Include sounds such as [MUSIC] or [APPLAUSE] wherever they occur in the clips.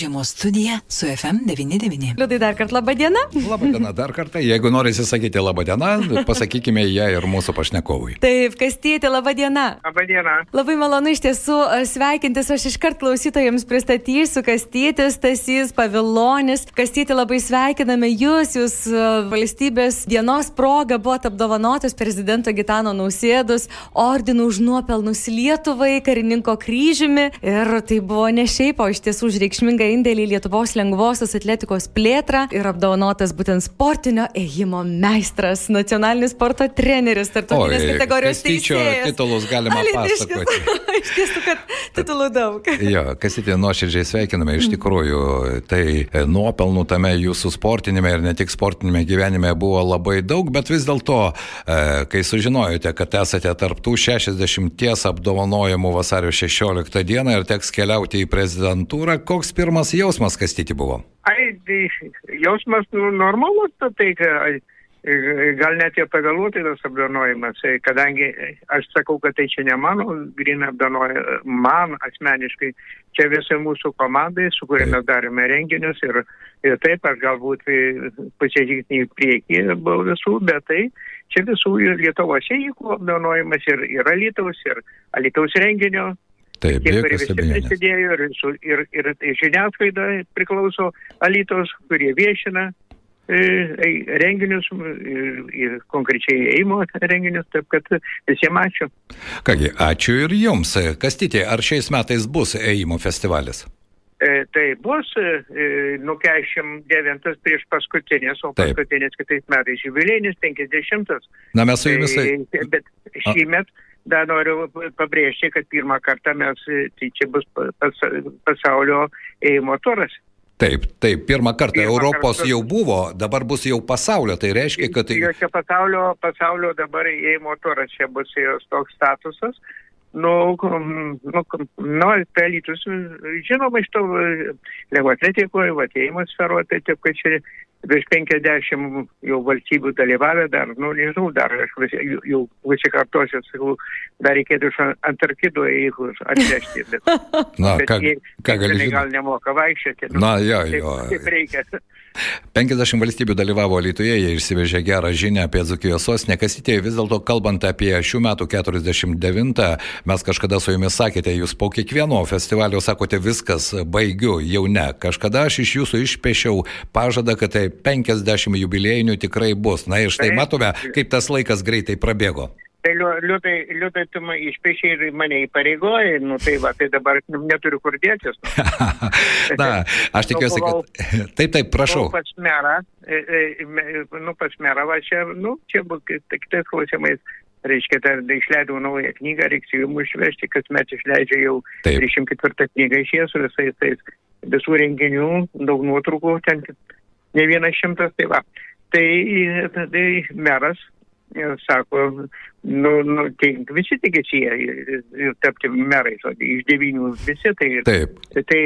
žiemos studija su FM99. Liudai dar kartą labą dieną. Labą dieną dar kartą. Jeigu norisi sakyti labą dieną, pasakykime ją ir mūsų pašnekovui. Taip, Kastytė, labą dieną. Labą dieną. Labai malonu iš tiesų e, sveikintis, aš iškart klausytojams pristatysiu Kastytis, Tasys, Pavilonis. Kastytė, labai sveikiname jūs, jūs e, valstybės dienos proga buvote apdovanotas prezidento Gitano Nausėdos ordinu už nuopelnus Lietuvai, karininko kryžiumi. Ir tai buvo ne šiaip, o iš tiesų už reikšmingą indėlį į Lietuvos lengvosios atletikos plėtrą ir apdovanotas būtent sportinio ėjimo meistras, nacionalinis sporto treneris, tarptautinės kategorijos teisėjas. titulus galima pasakoti. [LAUGHS] iš tiesų, kad titulų daug. [LAUGHS] jo, kasitė nuoširdžiai sveikiname, iš tikrųjų, tai e, nuopelnų tame jūsų sportinėme ir ne tik sportinėme gyvenime buvo labai daug, bet vis dėlto, e, kai sužinojote, kad esate tarptų 60 apdovanojimų vasario 16 dieną ir teks keliauti į prezidentūrą, koks pirmas jausmas kastyti buvo? Ai, tai jausmas nu, normalus, tai ai, gal net ir pavėluotai tas apdanojimas, kadangi aš sakau, kad tai čia ne mano grinai apdanojimas, man asmeniškai, čia visai mūsų komandai, su kuria mes darėme renginius ir, ir taip aš galbūt pasižingsnį į priekį buvau visų, bet tai čia visų Lietuvos įvykų apdanojimas ir, ir Alytaus, ir Alytaus renginio Taip, tie, kurie visi prisidėjo ir, ir, ir, ir žiniasklaida priklauso Alytos, kurie viešina e, e, renginius ir, ir konkrečiai eimo renginius, taip kad visiems ačiū. Kągi, ačiū ir jums. Kastyti, ar šiais metais bus eimo festivalis? E, tai bus e, nu 49 prieš paskutinės, o paskutinės kitais metais jubilėjinis 50. Na mes su jumis. E, bet šį metą dar noriu pabrėžti, kad pirmą kartą mes, tai čia bus pas, pasaulio ėjimo turas. Taip, taip, pirmą kartą pirmą Europos kartą. jau buvo, dabar bus jau pasaulio, tai reiškia, kad... Tai... Jo čia pasaulio, pasaulio dabar ėjimo turas, čia bus jos toks statusas. Nu, nu, nu pelytus, žinoma, iš to lengvatletikoje, vatėjimo sferoje, tai taip, kad čia virš 50 jau valstybių dalyvavę dar, nu, nežinau, dar aš vis, jau, jau pasikartosiu, sakau, dar reikėtų iš Antarkido įhus atvežti. Bet, Na, bet ką, jie, ką gali gal nemoka vaikščioti. Nu, Na, jo, taip, jo. Taip reikia. 50 valstybių dalyvavo Lietuvoje, jie išsivežė gerą žinią apie Dzukijos sostinę. Kasitė, vis dėlto kalbant apie šių metų 49, mes kažkada su jumis sakėte, jūs po kiekvieno festivalio sakote viskas, baigiu, jau ne. Kažkada aš iš jūsų išpešiau pažadą, kad tai 50 jubiliejinių tikrai bus. Na ir štai matome, kaip tas laikas greitai prabėgo. Tai liūtai, liūtai tu išpešiai ir mane įpareigoji, nu tai va, tai dabar neturiu kur dėtis. [LAUGHS] Na, aš tikiuosi, kad... [LAUGHS] Taip, taip, prašau. Nu, pats merą, e, e, nu, pats merą, va čia, nu, čia bus kitais klausimais. Reiškia, tai išleidau naują knygą, reiks jų išvežti, kasmet išleidžia jau taip. 34 knygą iš jas su visais tais visų renginių, daug nuotraukų, ten ne vienas šimtas, tai va. Tai, tai meras sako, nu, nu, tai visi tikisi jie tapti merais, o iš devynių visi tai. Taip. Tai, tai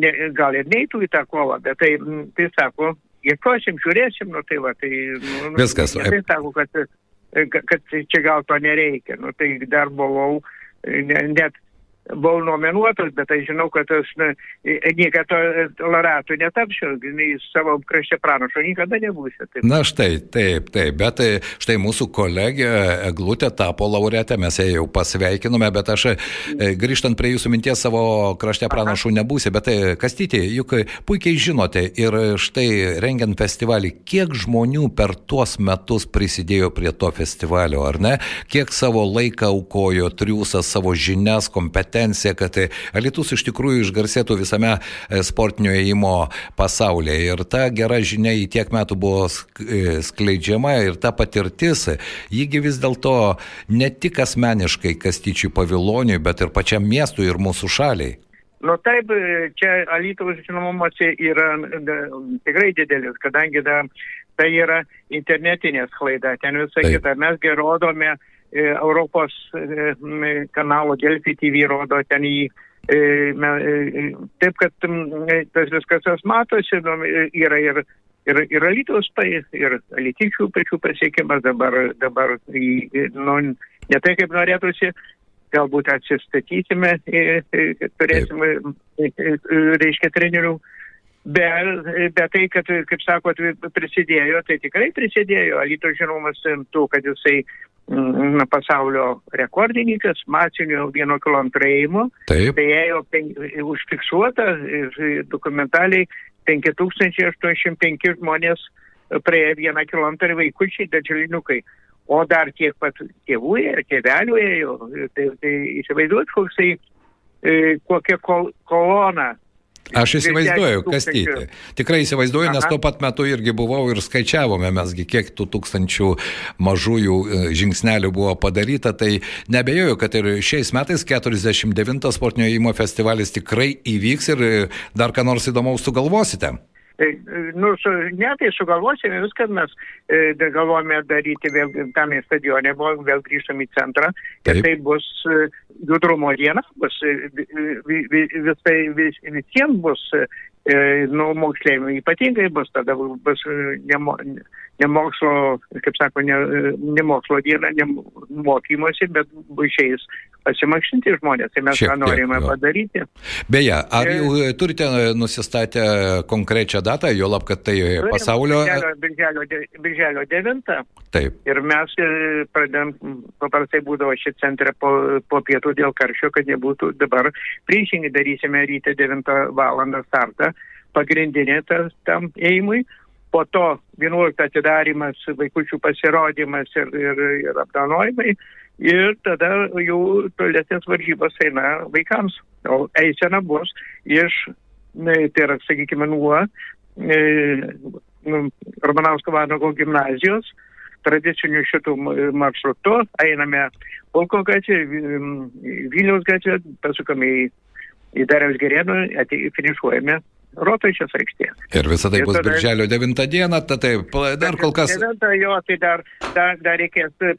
ne, gal ir neįtų į tą kovą, bet tai, tai sako, ieškosim, žiūrėsim, nu tai va, tai. Nu, Viskas. Tai sako, kad, kad čia gal to nereikia, nu tai dar buvau net buvau nominuotas, bet aš žinau, kad aš na, niekada laureatų netapšiu, savo krašte pranašo niekada nebūsiu. Taip. Na štai, taip, taip, bet štai mūsų kolegė Eglutė tapo laureatė, mes ją jau pasveikinome, bet aš grįžtant prie jūsų minties savo krašte pranašų nebūsi, bet kastyti, juk puikiai žinote ir štai rengiant festivalį, kiek žmonių per tuos metus prisidėjo prie to festivalio, ar ne? Kiek savo laiką aukojo, triūsas savo žinias, kompetencijas kompetencija, kad Alitus iš tikrųjų išgarsėtų visame sportinio ėjimo pasaulyje. Ir ta gera žinia į tiek metų buvo skleidžiama ir ta patirtis, jįgi vis dėlto ne tik asmeniškai Kastyčiui Paviloniui, bet ir pačiam miestui ir mūsų šaliai. Nu taip, čia Alytaus žinomumas yra tikrai didelis, kadangi da, tai yra internetinė sklaida, ten visą kitą. Mes rodome Europos kanalo Delfi TV rodo ten jį. Taip, kad tas viskas tas matosi, yra ir, ir, ir Alytaus, ir Alytičių pačių pasiekimas dabar, dabar nu, ne tai kaip norėtųsi, galbūt atsistatysime, turėsime, reiškia, trenerių. Bet, bet tai, kad, kaip sakot, prisidėjo, tai tikrai prisidėjo. Alito žinomas tuo, kad jisai pasaulio rekordininkas, masinio vieno kilometro ėjimo. Taip. Tai ėjo pen, užfiksuota dokumentaliai 5805 žmonės praėjo vieną kilometrą vaikučiai, darželinukai. O dar tiek pat tėvų ir tėvelių ėjo. Tai, tai įsivaizduot, koksai, e, kokia kol, kolona Aš įsivaizduoju, kas tyti. Tikrai įsivaizduoju, nes tuo pat metu irgi buvau ir skaičiavome mesgi, kiek tų tūkstančių mažųjų e, žingsnelių buvo padaryta. Tai nebejoju, kad ir šiais metais 49 sportinio įmo festivalis tikrai įvyks ir dar ką nors įdomaus sugalvosite. Tai, nu, su, ne, tai sugalvosime viską, mes e, galvojame daryti vėl tame stadione, vėl grįžtam į centrą. Taip. Ir tai bus e, judrumo diena, bus, e, vis, vis, vis, visiems bus e, nu, moksleivių ypatingai bus, tada bus nemo, ne mokslo, kaip sako, ne, ne mokslo diena, ne mokymosi, bet išeis pasimakšinti žmonės. Tai mes Šiek tą norime tiek, padaryti. Beje, ar ir... jau turite nusistatę konkrečią datą, jo lab, kad tai pasaulio... Birželio, birželio 9. Taip. Ir mes e, pradėm, paprastai būdavo šį centrą po, po pietų dėl karščio, kad nebūtų dabar. Priešingai darysime ryte 9 val. startą, pagrindinė tam ėjimui po to 11 atidarimas, vaikučių pasirodymas ir, ir, ir apdanojimai. Ir tada jau tolesnės varžybos eina vaikams. O eisena bus iš, tai yra, sakykime, nuo e, nu, Romanausko Vanago gimnazijos, tradiciniu šitų maršrutu, einame Polko gatvė, Vilniaus gatvė, pasukame į, į Dariaus Gerėną, finišuojame Rotušės aikštėje. Ir visą tai ir bus tada, birželio 9 dieną, tai taip, dar kol kas. 9 jo, tai dar, dar, dar reikės e,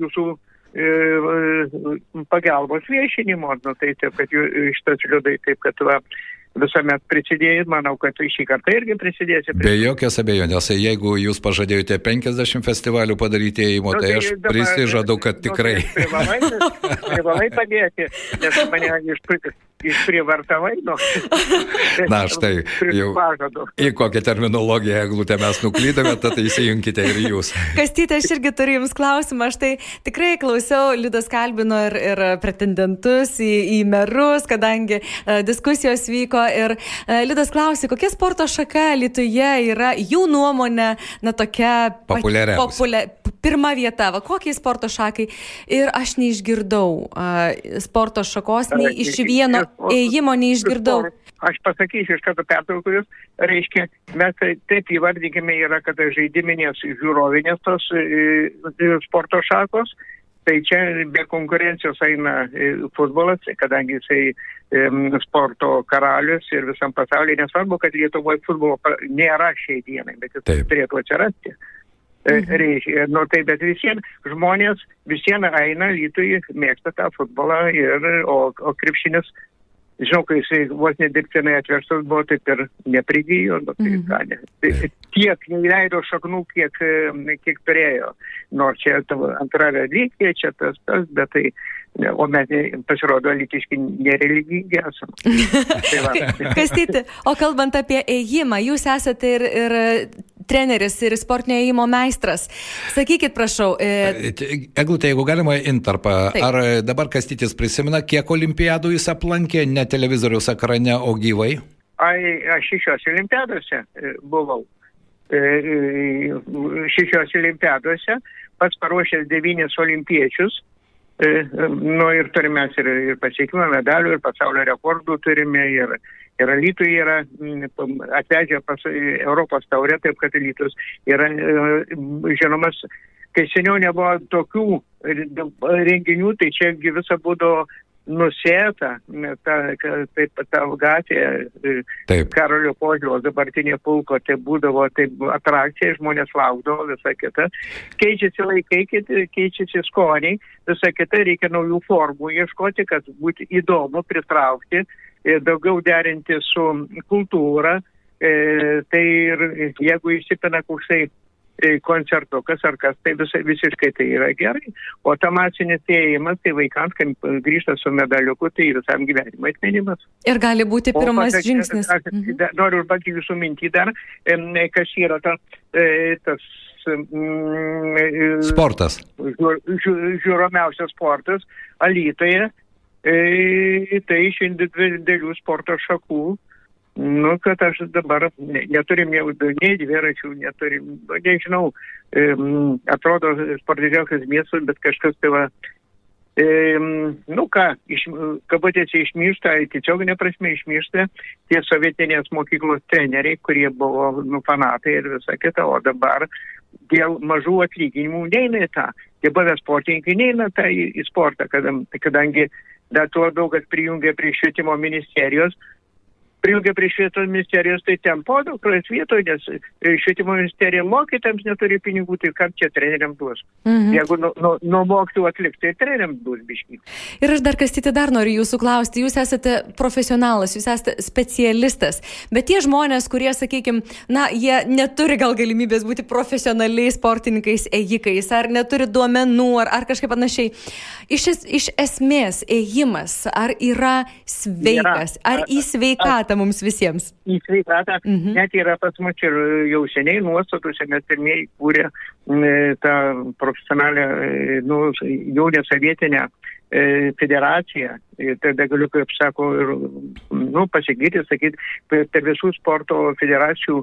jūsų e, e, pagalbos viešinimo, nu, tai taip, kad šitas liūdai, taip, kad va, visuomet prisidėjai, manau, kad šį kartą irgi prisidėsi. Be jokios abejonės, jeigu jūs pažadėjote 50 festivalių padaryti įėjimo, nu, tai, tai aš dabar, prisižadu, kad tikrai. Nu, tai privalai, privalai padėti, nes mane iš išprievartavai, nu. [LAUGHS] Na, štai, jau į kokią terminologiją, eglutę mes nuklydome, tad įsijunkite ir jūs. [LAUGHS] Kastytė, aš irgi turiu Jums klausimą. Aš tai tikrai klausiau, Liudas kalbino ir, ir pretendentus į, į merus, kadangi uh, diskusijos vyko ir uh, Liudas klausė, kokia sporto šaka Lietuvoje yra jų nuomonė, na, tokia populiariausia. Populia, pirma vieta, va, kokiai sporto šakai. Ir aš neišgirdau uh, sporto šakos nei iš vieno ėjimo neišgirdau. Aš pasakysiu iš karto pertraukus, reiškia, mes tai taip įvardinkime yra, kad žaidiminės žiūrovinės tos e, e, sporto šakos, tai čia be konkurencijos eina e, futbolas, kadangi jisai sporto karalius ir visam pasaulyje, nesvarbu, kad Lietuvoje futbolo nėra šiai dienai, bet jis taip. turėtų atsirasti. Mhm. Reiškia, nu tai bet visiems žmonės, visiems eina, lytui mėgsta tą futbolą, ir, o, o krepšinis žinau, kai jisai vos nedirbtinai atverstas buvo, taip ir neprigijo, nu, tai mm. ką ne. Tai, tiek neįleido šaknų, kiek, kiek turėjo. Nors čia antra religija, čia tas, tas, bet tai, o mes pasirodo, litiški nereligingi esame. [LAUGHS] tai Kastyti, o kalbant apie ėjimą, jūs esate ir, ir treneris ir sportinio ėjimo meistras. Sakykit, prašau. E... Eglutė, jeigu galima, intarpą. Taip. Ar dabar Kastytis prisimena, kiek olimpiadų jis aplankė ne televizoriaus ekrane, o gyvai? Ai, aš šešios olimpiadose e, buvau. E, e, šešios olimpiadose, pats paruošęs devynis olimpiečius. Nu ir turime ir, ir pasiekimą medalių, ir pasaulio rekordų turime, ir, ir Alytų yra atvežę pas Europos taurę, taip kad Alytus yra žinomas, kai seniau nebuvo tokių renginių, tai čia visa būdavo nusėta, ta, taip, ta gatvė taip. Karolio Požėlos dabartinė pulko, tai būdavo taip atrakcija, žmonės laukdavo, visa kita. Keičiasi laikai, keičiasi skoniai, visa kita reikia naujų formų ieškoti, kad būtų įdomu pritraukti, daugiau derinti su kultūra. E, tai ir jeigu įsipina koksai koncertukas ar kas, tai visai, visiškai tai yra gerai. O ta masinis ėjimas, tai vaikams, kai grįžta su medaliuku, tai visam gyvenimui atminimas. Ir gali būti pirmas pasak, žingsnis. Aš, mhm. Noriu užbaigti jūsų mintį dar, kas yra ta, tas mm, sportas. Žiūromiausias sportas Alytoje. Tai iš individualių sporto šakų Nu, kad aš dabar neturim jau nei dviračių, neturim, nu, nežinau, atrodo sportiškiausias miestas, bet kažkas tai va, e, nu ką, iš, kabutėse išmiršta, tiesioginė prasme išmiršta tie sovietinės mokyklos treneriai, kurie buvo nu, fanatai ir visa kita, o dabar dėl mažų atlyginimų neina į tą. Tie buvę sportininkai neina tą į, į sportą, kadangi dar tuo labiau, kad prijungia prie švietimo ministerijos, prijungė prie švietimo ministerijos, tai ten podukros vietoje, nes e, švietimo ministerija mokytams neturi pinigų, tai kam čia treneriam duos. Mhm. Jeigu nuo nu, nu mokytų atlikti, tai treneriam duos biškį. Ir aš dar kastyti dar noriu jūsų klausti, jūs esate profesionalas, jūs esate specialistas, bet tie žmonės, kurie, sakykime, na, jie neturi gal galimybės būti profesionaliais sportininkais, ėjikais, ar neturi duomenų, ar, ar kažkaip panašiai. Iš, es, iš esmės, ėjimas, ar yra sveikas, ar į sveikatą? Sveikatą mums visiems. Į sveikatą. Mhm. Net yra pas mus ir jau seniai nuostatose, mes pirmieji kūrė tą profesionalią, e, nu, jaunę sovietinę e, federaciją. Tada galiu, kaip sako, ir, nu, pasigyti, sakyti, per visų sporto federacijų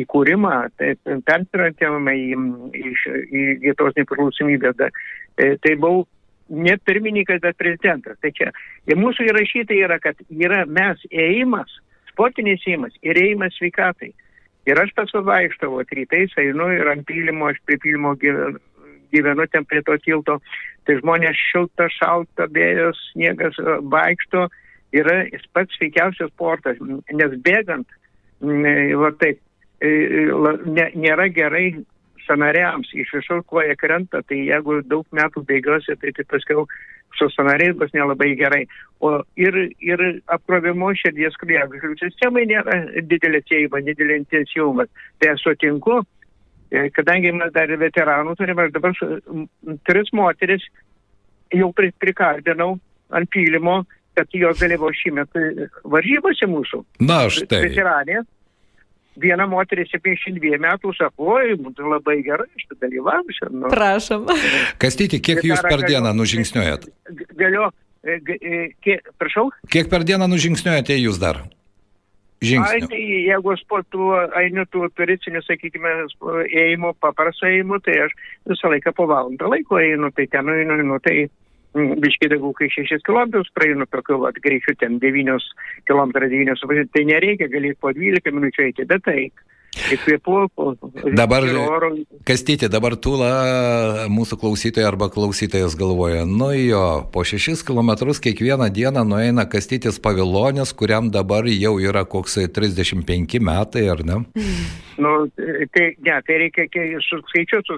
įkūrimą, tai persirantėme į, į, į Lietuvos nepriklausomybę. E, tai buvau ne pirmininkas, bet prezidentas. Tai čia. Ir mūsų įrašyta yra, kad yra mes ėjimas, sportinis ėjimas ir ėjimas sveikatai. Ir aš pats vaikštau, rytais einu ir ant pylimo, aš prie pylimo gyvenu, gyvenu ten prie to tilto. Tai žmonės šilta, šalta, vėjas, sniegas vaikšto. Yra pats sveikiausias sportas, nes bėgant, va taip, nėra gerai sanariams iš visur koja krenta, tai jeigu daug metų bėgiosi, tai, tai paskiau su sanariais bus nelabai gerai. O ir, ir apkrovimo širdies kraujagyslių sistemai nėra didelė cėjima, didelė intensyvumas. Tai aš sutinku, e, kadangi mes dar veteranų turime, aš dabar tris moteris jau prikardinau ant pylimo, kad jos dalyvavo šįmet varžybose mūsų. Na, štai. Veteranė viena moteris 72 metų sako, oi, būtų labai gerai, aš dalyvausiu. Nu. Prašom. [LAUGHS] Kastyti, kiek jūs per dieną nužingsniuojat? Galiu, e, e, kiek, prašau? Kiek per dieną nužingsniuojate jūs dar? Žingsnių. Ai, tai jeigu sportu einu tų turicinių, sakykime, ėjimų, paprastų ėjimų, tai aš visą laiką po valandą laiko einu, tai ten einu, nu, tai biškai daugiau kai 6 km praeinu tokiu vat, greičiu ten 9 km 9, tai nereikia, gali po 12 minučių eiti, bet tai Dabar, kastyti, dabar tūla mūsų klausytojai arba klausytojas galvoja, nu jo, po 6 km kiekvieną dieną nueina kastytis pavilonės, kuriam dabar jau yra koks 35 metai, ar ne? Nu, tai, ne, tai reikia skaičius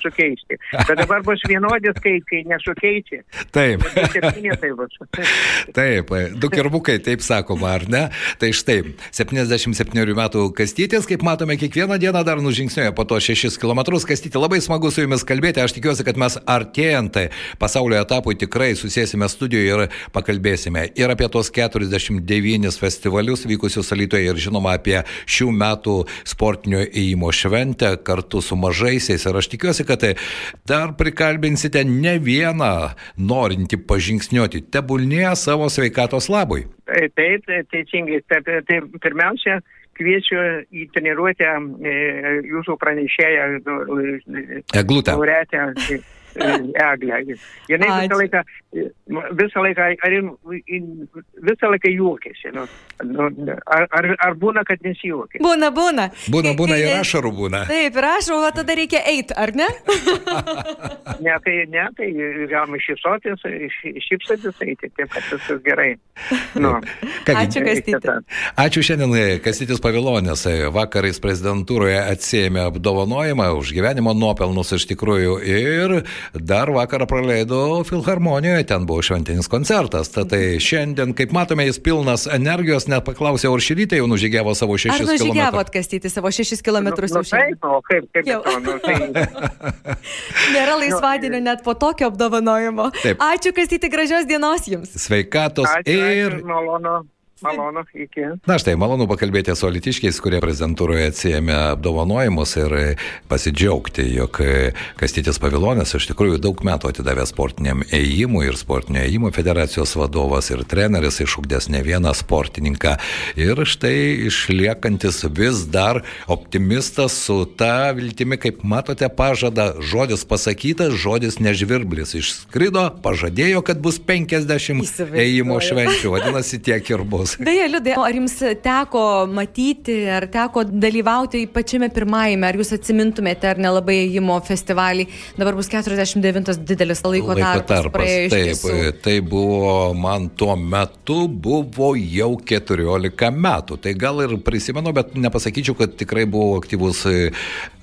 sukeisti. Bet dabar bus vienodi skaičiai, nesukeisti. Taip. Tai bus. [LAUGHS] taip, du kirbukai, taip sakoma, ar ne? Tai štai, 77 metų kastytis, kaip matome, kiekvieną dieną dar nužingsniuoja po to 6 km. Kastyti, labai smagu su jumis kalbėti. Aš tikiuosi, kad mes artėjant pasaulio etapui tikrai susėsime studijoje ir pakalbėsime ir apie tos 49 festivalius vykusius Alytoje ir žinoma apie šių metų sportinio įėjimo šventę kartu su mažaisiais. Ir aš tikiuosi, kad dar prikalbinsite ne vieną norintį pažingsniuoti, tebulnėje savo sveikatos labui. Taip, teisingai. Taip, tai pirmiausia, kviečiu į treniruotę e, jūsų pranešėją. Eglutę. Lauretę. Eglė. Jinai visą laiką, visą laiką, ar, visą laiką juokėsi. Nu, nu, ar, ar, ar būna, kad nesijuokė? Būna, būna. Būna, būna ir ašarų būna. Taip, ir ašarų, o tada reikia eiti, ar ne? [LAUGHS] ne, tai, ne, tai galima šypsotis, šypsotis eiti, taip, kad viskas gerai. Nu. Kągi, Ačiū, Kastyti. Ačiū šiandien, Kastytis Pavilonės. Vakarais prezidentūroje atsėmė apdovanojimą už gyvenimo nuopelnus iš tikrųjų ir dar vakarą praleido Filharmonijoje, ten buvo šventinis koncertas. Tad tai šiandien, kaip matome, jis pilnas energijos, net paklausė, ar šį rytą jau nužygiavo savo 6 km. Ar nužygiavo atkastyti savo 6 km Nu, jau nu, taip, o kaip, kaip Jau. to, nu, tai, [LAUGHS] Nėra laisvadienio net po tokio apdovanojimo. Taip. Ačiū, kastyti, gražios dienos jums. Sveikatos ačiū, ir... ačiū, malonu, malonu, iki. Na štai, malonu pakalbėti su alitiškiais, kurie prezidentūroje atsijėmė apdovanojimus ir pasidžiaugti, jog Kastytis Pavilonis iš tikrųjų daug metų atidavė sportiniam ėjimui ir sportinio ėjimo federacijos vadovas ir treneris išugdęs ne vieną sportininką. Ir štai išliekantis vis dar optimistas su ta viltimi, kaip matote, pažada žodis pasakytas, žodis nežvirblis. Išskrido, pažadėjo, kad bus 50 Įsivaizduoju. ėjimo švenčių, vadinasi tiek ir bus. [LAUGHS] Beje, Liudai, ar jums teko matyti, ar teko dalyvauti pačiame pirmajame, ar jūs atsimintumėte, ar nelabai įėjimo festivalį, dabar bus 49 didelis laiko, tarpas. praėjo iš Taip, tiesų. tai buvo, man tuo metu buvo jau 14 metų. Tai gal ir prisimenu, bet nepasakyčiau, kad tikrai buvau aktyvus e,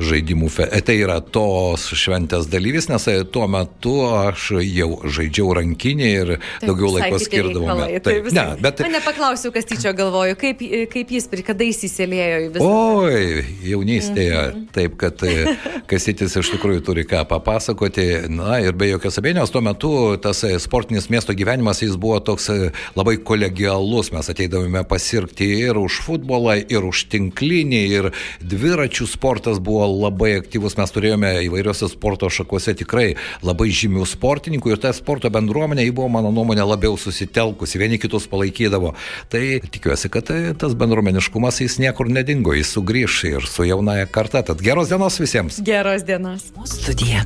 žaidimų. Fe... e, Tai yra tos šventės dalyvis, nes e, tuo metu aš jau žaidžiau rankinį ir Taip, daugiau laiko skirdavome. reikalai, Taip, visai- ne, bet Na, nepaklausiu, kas tyčia galvoju, kaip, kaip jis, kada jis įsilėjo į visą. Oi, jaunystėje, Mhm. taip kad e, Kasytis iš tikrųjų turi ką papasakoti. Na ir be jokios abejonės, tuo metu tas e, sportinis miesto gyvenimas jis buvo toks e, labai kolegialus. Mes ateidavome pasirgti ir už futbolą, ir už tinklinį, ir dviračių sportas buvo labai aktyvus. Mes turėjome įvairiose sporto šakose tikrai labai žymių sportininkų ir ta sporto bendruomenė, ji buvo, mano nuomonė, labiau susitelkusi, vieni kitus palaikydavo. Tai tikiuosi, kad e, tas bendruomeniškumas jis niekur nedingo, jis sugrįš ir su jaunaja karta. Tad geros dienos visiems. Geros dienos. Studija.